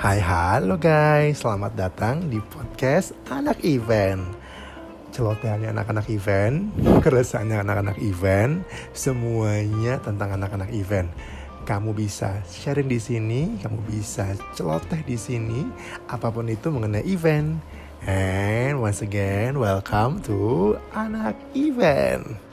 Hai halo guys, selamat datang di podcast Anak Event Celotehannya anak-anak event, keresahannya anak-anak event Semuanya tentang anak-anak event kamu bisa sharing di sini, kamu bisa celoteh di sini, apa pun itu mengenai event. And once again, welcome to Anak Event.